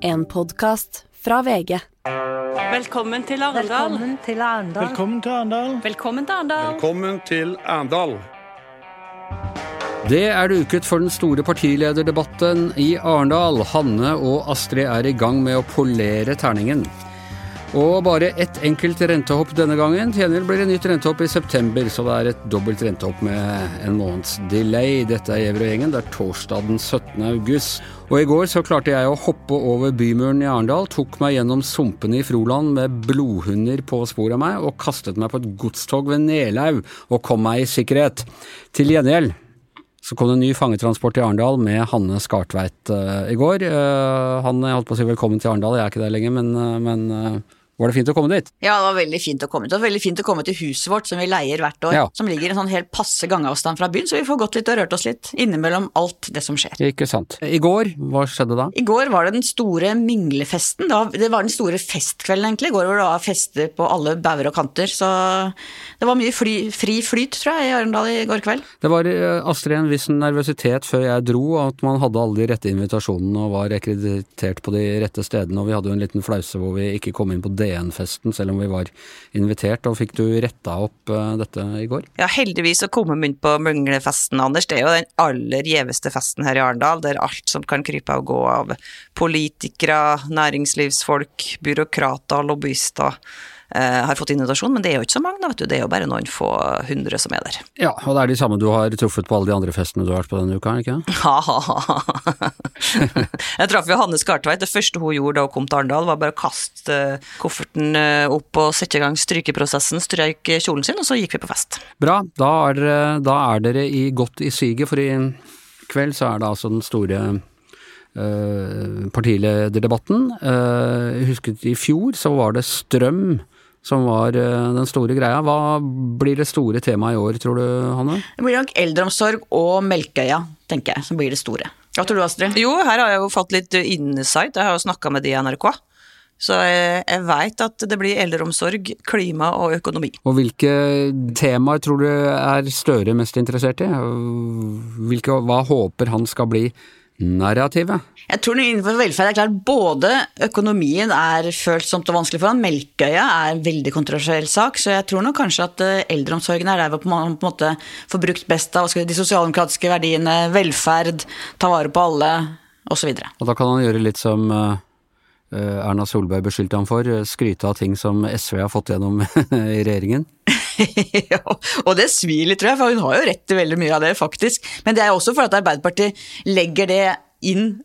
En podkast fra VG. Velkommen til Arendal. Velkommen til Arendal. Velkommen til Arendal. Velkommen til Arendal. Velkommen til Arendal. Det er duket for den store partilederdebatten i Arendal. Hanne og Astrid er i gang med å polere terningen. Og bare ett enkelt rentehopp denne gangen. Til gjengjeld blir det nytt rentehopp i september, så det er et dobbelt rentehopp med en måneds delay. Dette er Gjever og gjengen. Det er torsdag den 17. august. Og i går så klarte jeg å hoppe over bymuren i Arendal, tok meg gjennom sumpene i Froland med blodhunder på sporet av meg, og kastet meg på et godstog ved Nelaug og kom meg i sikkerhet. Til gjengjeld så kom det en ny fangetransport i Arendal med Hanne Skartveit uh, i går. Uh, han holdt på å si velkommen til Arendal, jeg er ikke der lenger, men, uh, men var det fint å komme dit? Ja, det var veldig fint å komme. Det var veldig fint å komme til huset vårt som vi leier hvert år, Ja. som ligger i en sånn helt passe gangavstand fra byen, så vi får gått litt og rørt oss litt innimellom alt det som skjer. Ikke sant. I går, hva skjedde da? I går var det den store minglefesten. Det var, det var den store festkvelden, egentlig. I går var det var fester på alle bauger og kanter. Så det var mye fly, fri flyt, tror jeg, i Arendal i går kveld. Det var eh, Astrid en viss nervøsitet før jeg dro, at man hadde alle de rette invitasjonene og var rekreditert på de rette stedene, og vi hadde jo en liten flause hvor vi ikke kom inn på DN-festen selv om vi var invitert. Og fikk du retta opp eh, dette i går? Ja, heldigvis så kom vi inn på Mønglefesten, Anders. Det er jo den aller gjeveste festen her i Arendal, der alt som kan krype og gå av politikere, næringslivsfolk, byråkrater, lobbyister, har fått invitasjon. Men det er jo ikke så mange, da, vet du. Det er jo bare noen få hundre som er der. Ja, og det er de samme du har truffet på alle de andre festene du har vært på denne uka, ikke Ha-ha-ha. Jeg traff jo Hanne Skartveit. Det første hun gjorde da hun kom til Arendal, var bare å kaste eh, kofferten eh, opp og sette i gang strykeprosessen, strøyk kjolen sin, og så gikk vi på fest. Bra, da er dere, da er dere i godt i siget, for i kveld så er det altså den store eh, partilederdebatten. Eh, jeg husket i fjor så var det strøm som var eh, den store greia. Hva blir det store temaet i år, tror du, Hanne? Det blir nok eldreomsorg og Melkøya, tenker jeg, som blir det store. Hva tror du, Astrid? Jo, her har jeg jo fått litt insight, jeg har jo snakka med de i NRK. Så jeg, jeg veit at det blir eldreomsorg, klima og økonomi. Og hvilke temaer tror du er Støre mest interessert i? Hvilke, hva håper han skal bli narrativet? Jeg tror innenfor velferd er klart både økonomien er følsomt og vanskelig for han, Melkøya er en veldig kontroversiell sak, så jeg tror nok kanskje at eh, eldreomsorgen er der hvor man på en måte får brukt best av de sosialdemokratiske verdiene, velferd, ta vare på alle, osv. Og da kan han gjøre litt som eh, eh, Erna Solberg beskyldte ham for, skryte av ting som SV har fått gjennom i regjeringen. og det svir litt, tror jeg, for hun har jo rett til veldig mye av det, faktisk. Men det er også for at Arbeiderpartiet legger det inn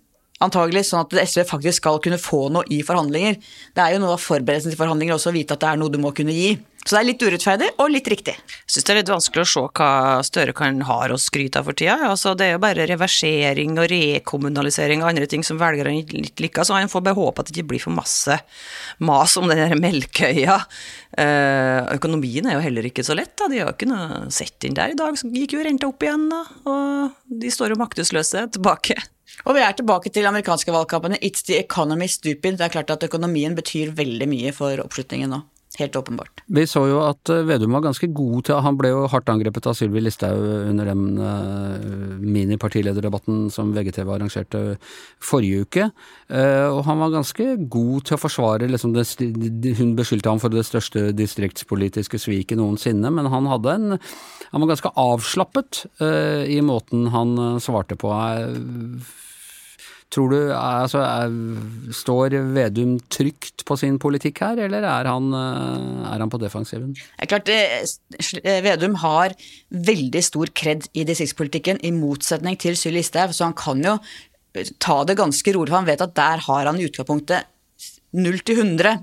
antagelig sånn at SV faktisk skal kunne få noe i forhandlinger. Det er jo noe av forberedelsen til forhandlinger også å vite at det er noe du må kunne gi. Så det er litt urettferdig og litt riktig. Jeg syns det er litt vanskelig å se hva Støre kan har å skryte av for tida. Altså, det er jo bare reversering og rekommunalisering og andre ting som velgerne ikke liker, så han får bare håpe at det ikke blir for masse mas om den der melkeøya. Eh, økonomien er jo heller ikke så lett, da. De har jo ikke noe sett inn der. I dag så gikk jo renta opp igjen, da. Og de står jo maktesløse tilbake. Og vi er tilbake til amerikanske valgkampene. It's the economy stupid. Det er klart at økonomien betyr veldig mye for oppslutningen nå. Helt åpenbart. Vi så jo at eh, Vedum var ganske god til Han ble jo hardt angrepet av Sylvi Listhaug under den uh, minipartilederdebatten som VGTV arrangerte forrige uke. Eh, og han var ganske god til å forsvare liksom det, Hun beskyldte ham for det største distriktspolitiske sviket noensinne, men han hadde en Han var ganske avslappet eh, i måten han eh, svarte på. Eh, Tror du, altså, er, Står Vedum trygt på sin politikk her, eller er han, eh, er han på defensiven? Det er klart, eh, Vedum har veldig stor kred i distriktspolitikken, i motsetning til Sylvi Listhaug, så han kan jo eh, ta det ganske rolig, for han vet at der har han i utgangspunktet 0 til 100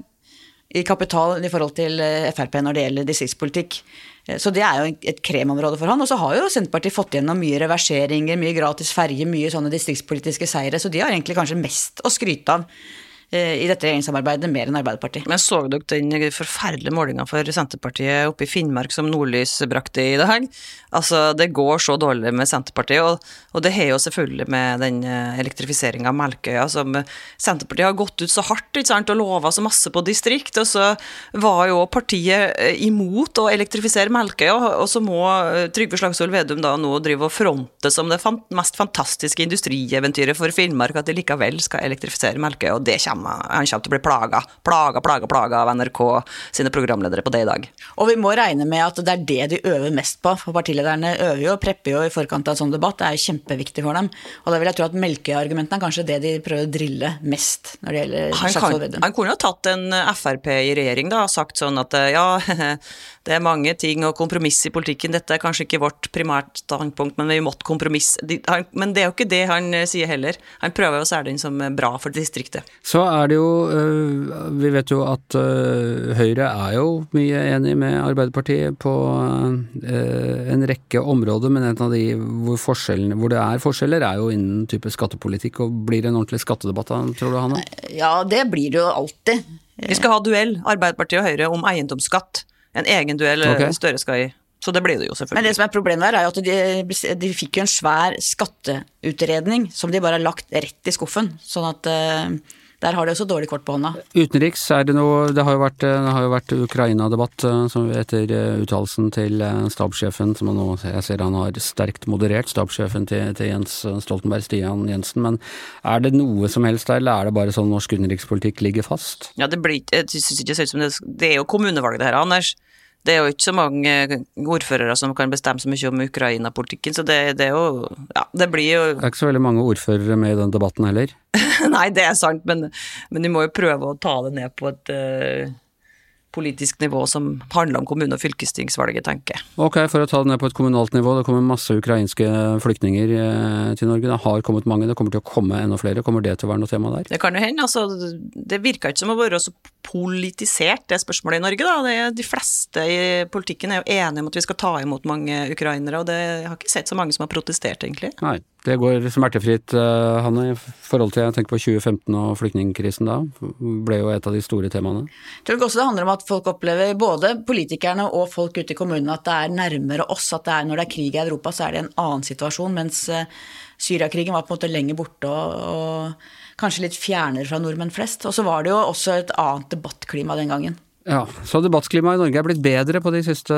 i kapital i forhold til eh, Frp når det gjelder distriktspolitikk. Eh, Så det er jo et kremområde for han. Og så har jo Senterpartiet fått gjennom mye reverseringer, mye gratis ferje, mye sånne distriktspolitiske seire, så de har egentlig kanskje mest å skryte av i dette regjeringssamarbeidet mer enn Arbeiderpartiet. Men så dere den forferdelige målinga for Senterpartiet oppe i Finnmark som Nordlys brakte i dag? Altså, det går så dårlig med Senterpartiet, og, og det har jo selvfølgelig med den elektrifiseringa av Melkøya som Senterpartiet har gått ut så hardt ikke sant, og lova så masse på distrikt, og så var jo partiet imot å elektrifisere Melkøya, og så må Trygve Slagsvold Vedum da nå drive og fronte som det mest fantastiske industrieventyret for Finnmark at de likevel skal elektrifisere Melkøya, og det kommer, han kommer til å bli plaga, plaga, plaga, plaga av NRK sine programledere på det i dag. Og vi må regne med at det er det de øver mest på, for partilederne øver jo og prepper jo i forkant av en sånn debatt, det er jo kjempeviktig for dem. Og da vil jeg tro at Melkøya-argumentene er kanskje det de prøver å drille mest når det gjelder Slagsvold Vedum. Han kunne jo tatt en Frp i regjering da, og sagt sånn at ja, det er mange ting og kompromiss i politikken, dette er kanskje ikke vårt primært standpunkt, men vi måtte kompromisse. Men det er jo ikke det han sier heller. Han prøver å selge den som bra for distriktet. Så er det jo øh, Vi vet jo at øh, Høyre er jo mye enig med Arbeiderpartiet på øh, en rekke områder, men en av de hvor, hvor, det er forskjeller, er jo innen type skattepolitikk. Og blir det en ordentlig skattedebatt da, tror du Hanne? Ja, det blir det jo alltid. Vi skal ha duell, Arbeiderpartiet og Høyre, om eiendomsskatt. En egen duell okay. Støre skal i. Så det blir det jo selvfølgelig. Men det som er problemet her, er jo at de, de fikk jo en svær skatteutredning som de bare har lagt rett i skuffen. Sånn at uh, der har de også dårlig kort på hånda. Utenriks er det noe Det har jo vært, vært Ukraina-debatt uh, etter uh, uttalelsen til stabssjefen, som nå jeg ser han har sterkt moderert, stabssjefen til, til, Jens Stoltenberg, Stian Jensen. Men er det noe som helst der, eller er det bare sånn norsk utenrikspolitikk ligger fast? Ja, det blir Jeg synes ikke det ser ut som det Det er jo kommunevalg det her, Anders det er jo ikke så mange ordførere som kan bestemme så mye om Ukraina-politikken, så det, det, er jo Ja, det blir jo Det er ikke så veldig mange ordførere med i den debatten heller? Nei, det er sant, men, men vi må jo prøve å ta det ned på et uh, politisk nivå som handler om kommune- og fylkestingsvalget, tenker jeg. Ok, for å ta det ned på et kommunalt nivå. Det kommer masse ukrainske flyktninger eh, til Norge. Det har kommet mange, det kommer til å komme enda flere. Kommer det til å være noe tema der? Det kan jo hende. Altså, det virker ikke som å være så politisert, det spørsmålet i Norge. Da. Det, de fleste i politikken er jo enige om at vi skal ta imot mange ukrainere, og det, jeg har ikke sett så mange som har protestert, egentlig. Nei, det går smertefritt, uh, Hanne, i forhold til jeg tenker på 2015 og flyktningkrisen da. Ble jo et av de store temaene. Jeg tror også det handler om at folk opplever, både politikerne og folk ute i kommunene, at det er nærmere oss. At det er, når det er krig i Europa, så er det en annen situasjon. Mens uh, Syriakrigen var på en måte lenger borte og, og kanskje litt fjernere fra nordmenn flest. Og så var det jo også et annet debattklima den gangen. Ja, Så debattklimaet i Norge er blitt bedre på de siste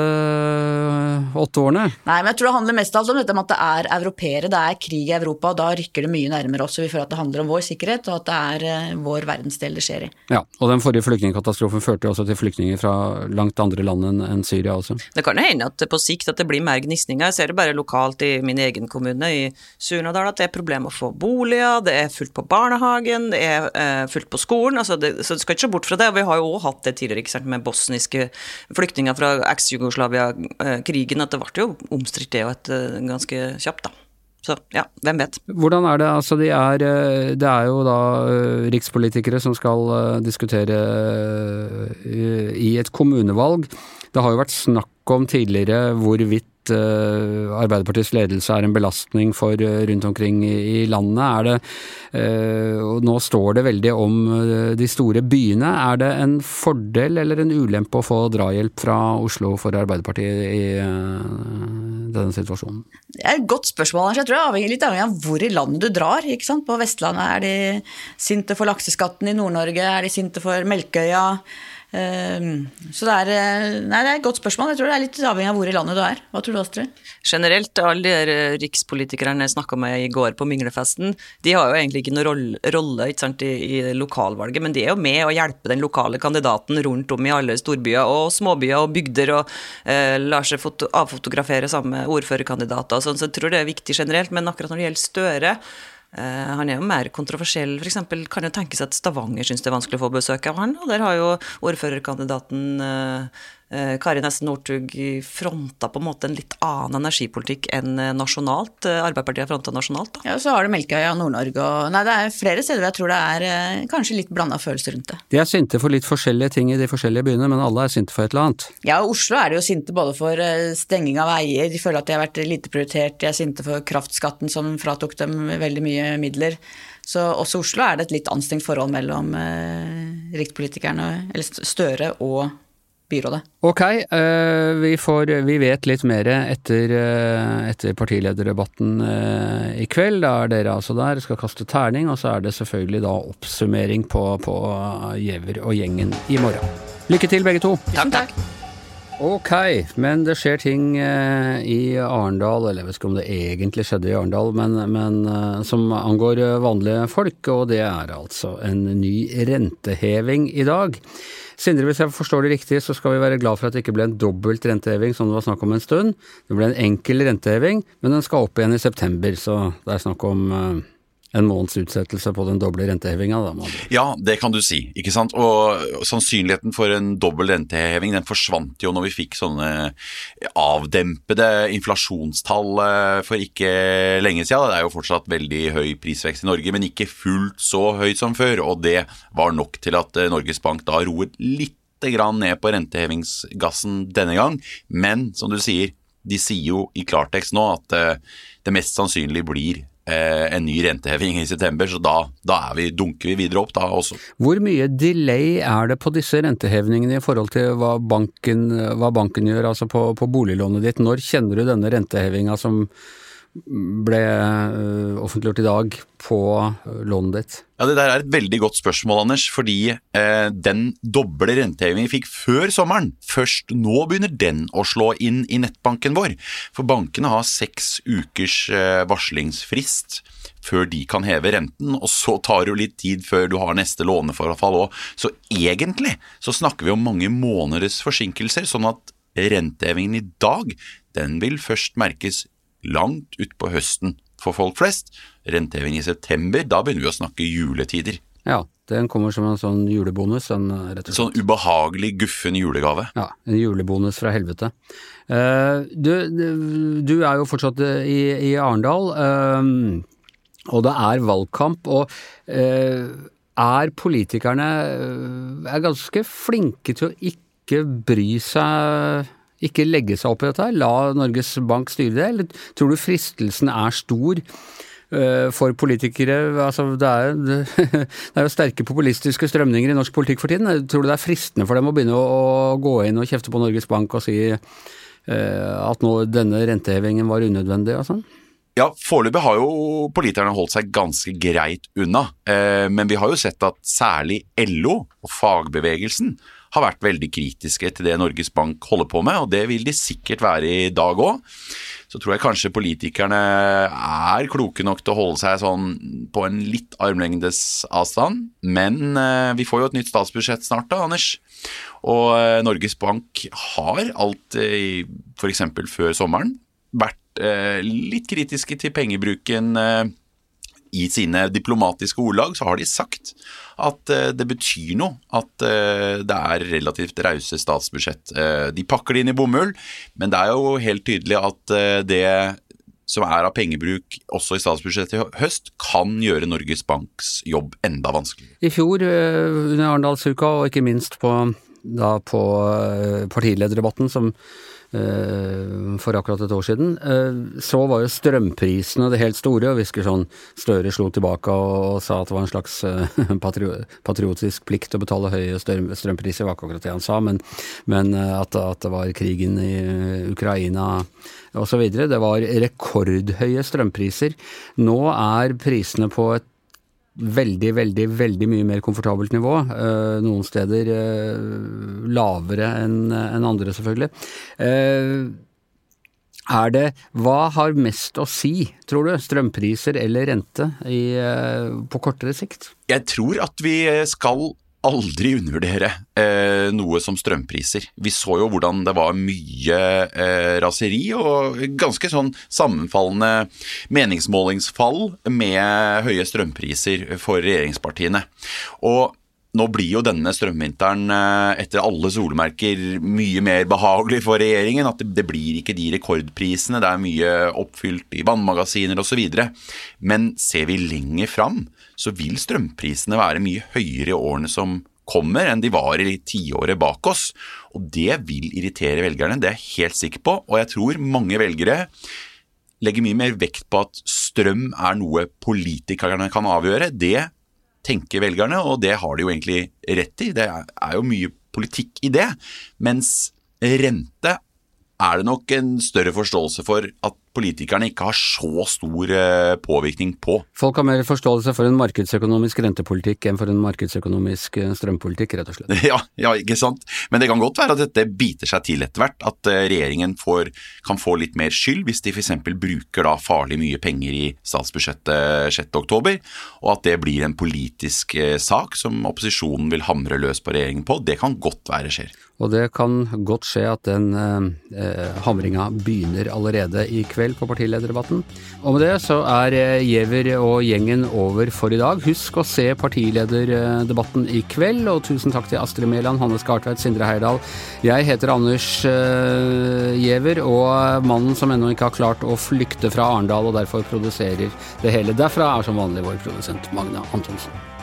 åtte årene? Nei, men jeg tror det handler mest av alt om dette med at det er europeere, det er krig i Europa, og da rykker det mye nærmere oss. og Vi føler at det handler om vår sikkerhet, og at det er øh, vår verdensdel det skjer i. Ja, og den forrige flyktningkatastrofen førte jo også til flyktninger fra langt andre land enn Syria også. Det kan hende at på sikt at det blir mer gnisninger. Jeg ser det bare lokalt i min egen kommune, i Surnadal, at det er problem å få boliger, det er fullt på barnehagen, det er uh, fullt på skolen. altså det, Så du skal ikke se bort fra det. Vi har jo òg hatt det tidligere. ikke sant, med bosniske flyktninger fra eks-Jugoslavia-krigen, at det ble jo omstridt det òg, eh, ganske kjapt, da. Så ja, hvem vet. Hvordan er det, altså de er, eh, det er jo da eh, rikspolitikere som skal diskutere i et kommunevalg. Det har jo vært snakk om tidligere hvorvidt uh, Arbeiderpartiets ledelse er en belastning for uh, rundt omkring i, landet. Det, uh, og nå står det veldig om de store byene. Er det en fordel eller en ulempe å få drahjelp fra Oslo for Arbeiderpartiet i denne situasjonen? Det er et godt spørsmål. Jeg tror det avhenger litt avhengig av hvor i landet du drar. På Vestlandet er de sinte for lakseskatten, i Nord-Norge er de sinte for Melkøya. Ehm, så det er, eh, nei, det er et godt spørsmål. Jeg tror det er litt avhengig av hvor i landet du er. Hva tror du, Astrid? Generelt, alle de eh, rikspolitikerne jeg snakka med i går på Minglefesten, de har jo egentlig ikke noen rolle sant, i, i, lokalvalget, men de er jo med å hjelpe den lokale kandidaten rundt om i alle storbyer og småbyer og bygder, og eh, lar seg avfotografere sammen med ordførerkandidater og sånn, så jeg tror det er viktig generelt. Men akkurat når det gjelder Støre, han er jo mer kontroversiell. F.eks. kan jo tenkes at Stavanger syns det er vanskelig å få besøk av han. Og der har jo ordførerkandidaten Eh, Kari Nesten Northug fronta på en måte en litt annen energipolitikk enn eh, nasjonalt. Eh, Arbeiderpartiet har fronta nasjonalt, da. Ja, så har du Melkøya, Nord-Norge og Nei, det er flere steder hvor jeg tror det er kanskje litt blanda følelser rundt det. De er sinte for litt forskjellige ting i de forskjellige byene, men alle er sinte for et eller annet? Ja, i Oslo er de jo sinte både for stenging av veier, de føler at de har vært lite prioritert, de er sinte for kraftskatten som fratok dem veldig mye midler. Så også i Oslo er det et litt anstrengt forhold mellom eh, rikspolitikerne, eller Støre og byrådet. Ok, eh, vi, får, vi vet litt mer etter, eh, etter partilederdebatten eh, i kveld. Da er dere altså der, skal kaste terning, og så er det selvfølgelig da oppsummering på, på Giæver og gjengen i morgen. Lykke til begge to. Takk, takk. Ok, men det skjer ting i Arendal, eller jeg vet ikke om det egentlig skjedde i Arendal, men, men som angår vanlige folk, og det er altså en ny renteheving i dag. Sindre, hvis jeg forstår det riktig, så skal vi være glad for at det ikke ble en dobbelt renteheving som det var snakk om en stund. Det ble en enkel renteheving, men den skal opp igjen i september, så det er snakk om eh, en måneds utsettelse på den doble rentehevinga, da. Man. Ja, det kan du si. ikke sant? Og sannsynligheten for en dobbel renteheving den forsvant jo når vi fikk sånne avdempede inflasjonstall eh, for ikke lenge siden. Det er jo fortsatt veldig høy prisvekst i Norge, men ikke fullt så høy som før. Og det var nok til at eh, Norges Bank da roet litt grann ned på rentehevingsgassen denne gang. Men som du sier, de sier jo i klartekst nå at eh, det mest sannsynlig blir en ny renteheving i september, så da, da vi, dunker vi videre opp da også. Hvor mye delay er det på disse rentehevingene i forhold til hva banken, hva banken gjør, altså på, på boliglånet ditt? Når kjenner du denne rentehevinga som ble øh, offentliggjort i dag på øh, lånet ditt? Ja, Det der er et veldig godt spørsmål, Anders. Fordi eh, den doble rentehevingen vi fikk før sommeren, først nå begynner den å slå inn i nettbanken vår. For bankene har seks ukers eh, varslingsfrist før de kan heve renten, og så tar det jo litt tid før du har neste låneforfall òg. Så egentlig så snakker vi om mange måneders forsinkelser, sånn at rentehevingen i dag, den vil først merkes langt utpå høsten for folk flest. Renteheving i september, da begynner vi å snakke juletider. Ja, den kommer som en sånn julebonus, en, slett. Sånn ubehagelig guffen julegave. Ja, en julebonus fra helvete. Eh, du, du er jo fortsatt i, i Arendal, eh, og det er valgkamp. Og eh, er politikerne eh, er ganske flinke til å ikke bry seg ikke legge seg opp i dette, la Norges Bank styre det, eller tror du fristelsen er stor eh, for politikere? Altså, det, er, det er jo sterke populistiske strømninger i norsk politikk for tiden. Tror du det er fristende for dem å begynne å gå inn og kjefte på Norges Bank og si eh, at nå denne rentehevingen var unødvendig og sånn? Ja, foreløpig har jo politikerne holdt seg ganske greit unna. Eh, men vi har jo sett at særlig LO og fagbevegelsen har vært veldig kritiske til det Norges Bank holder på med, og det vil de sikkert være i dag òg. Så tror jeg kanskje politikerne er kloke nok til å holde seg sånn på en litt armlengdes avstand. Men eh, vi får jo et nytt statsbudsjett snart da, Anders. Og eh, Norges Bank har alltid, f.eks. før sommeren, vært eh, litt kritiske til pengebruken eh, i sine diplomatiske ordlag så har de sagt at eh, det betyr noe at eh, det er relativt rause statsbudsjett. Eh, de pakker det inn i bomull, men det er jo helt tydelig at det som er av pengebruk også i statsbudsjettet i høst, kan gjøre Norges Banks jobb enda vanskeligere. I fjor under Arendalsuka, og ikke minst på, da på partilederdebatten som for akkurat et år siden, eh, så var jo strømprisene det helt store. og Hvisker sånn Støre slo tilbake og, sa at det var en slags eh, patriotisk plikt å betale høye strømpriser, var ikke akkurat det han sa, men, men at, at, det var krigen i Ukraina osv. Det var rekordhøye strømpriser. Nå er prisene på et veldig, veldig, veldig mye mer komfortabelt nivå. Eh, noen steder eh, lavere enn en andre, selvfølgelig. Eh, er det Hva har mest å si, tror du? Strømpriser eller rente i, på kortere sikt? Jeg tror at vi skal aldri undervurdere eh, noe som strømpriser. Vi så jo hvordan det var mye eh, raseri og ganske sånn sammenfallende meningsmålingsfall med høye strømpriser for regjeringspartiene. Og nå blir jo denne strømvinteren eh, etter alle solmerker mye mer behagelig for regjeringen. At det, blir ikke de rekordprisene, det er mye oppfylt i vannmagasiner osv. Men ser vi lenger fram, så vil strømprisene være mye høyere i årene som kommer enn de var i tiåret bak oss. Og det vil irritere velgerne, det er jeg helt sikker på. Og jeg tror mange velgere legger mye mer vekt på at strøm er noe politikerne kan avgjøre. Det tenker velgerne, og det har de jo egentlig rett i. Det er jo mye politikk i det. Mens rente er det nok en større forståelse for at politikerne ikke har så stor eh, påvirkning på. Folk har mer forståelse for en markedsøkonomisk rentepolitikk enn for en markedsøkonomisk eh, strømpolitikk, rett og slett. Ja, ja, ikke sant. Men det kan godt være at dette biter seg til etter hvert. At eh, regjeringen får, kan få litt mer skyld hvis de f.eks. bruker da farlig mye penger i statsbudsjettet 6.10, og at det blir en politisk sak som opposisjonen vil hamre løs på regjeringen på. Det kan godt være skjer. Og det kan godt skje at den eh, hamringa begynner allerede i kveld på partilederdebatten. Og med det så er Giæver og gjengen over for i dag. Husk å se partilederdebatten i kveld, og tusen takk til Astrid Mæland, Hanne Skartveit, Sindre Heyerdahl. Jeg heter Anders eh, og mannen som ennå ikke har klart å flykte fra Arendal og derfor produserer det hele derfra, er som vanlig vår produsent Magne Antonsen.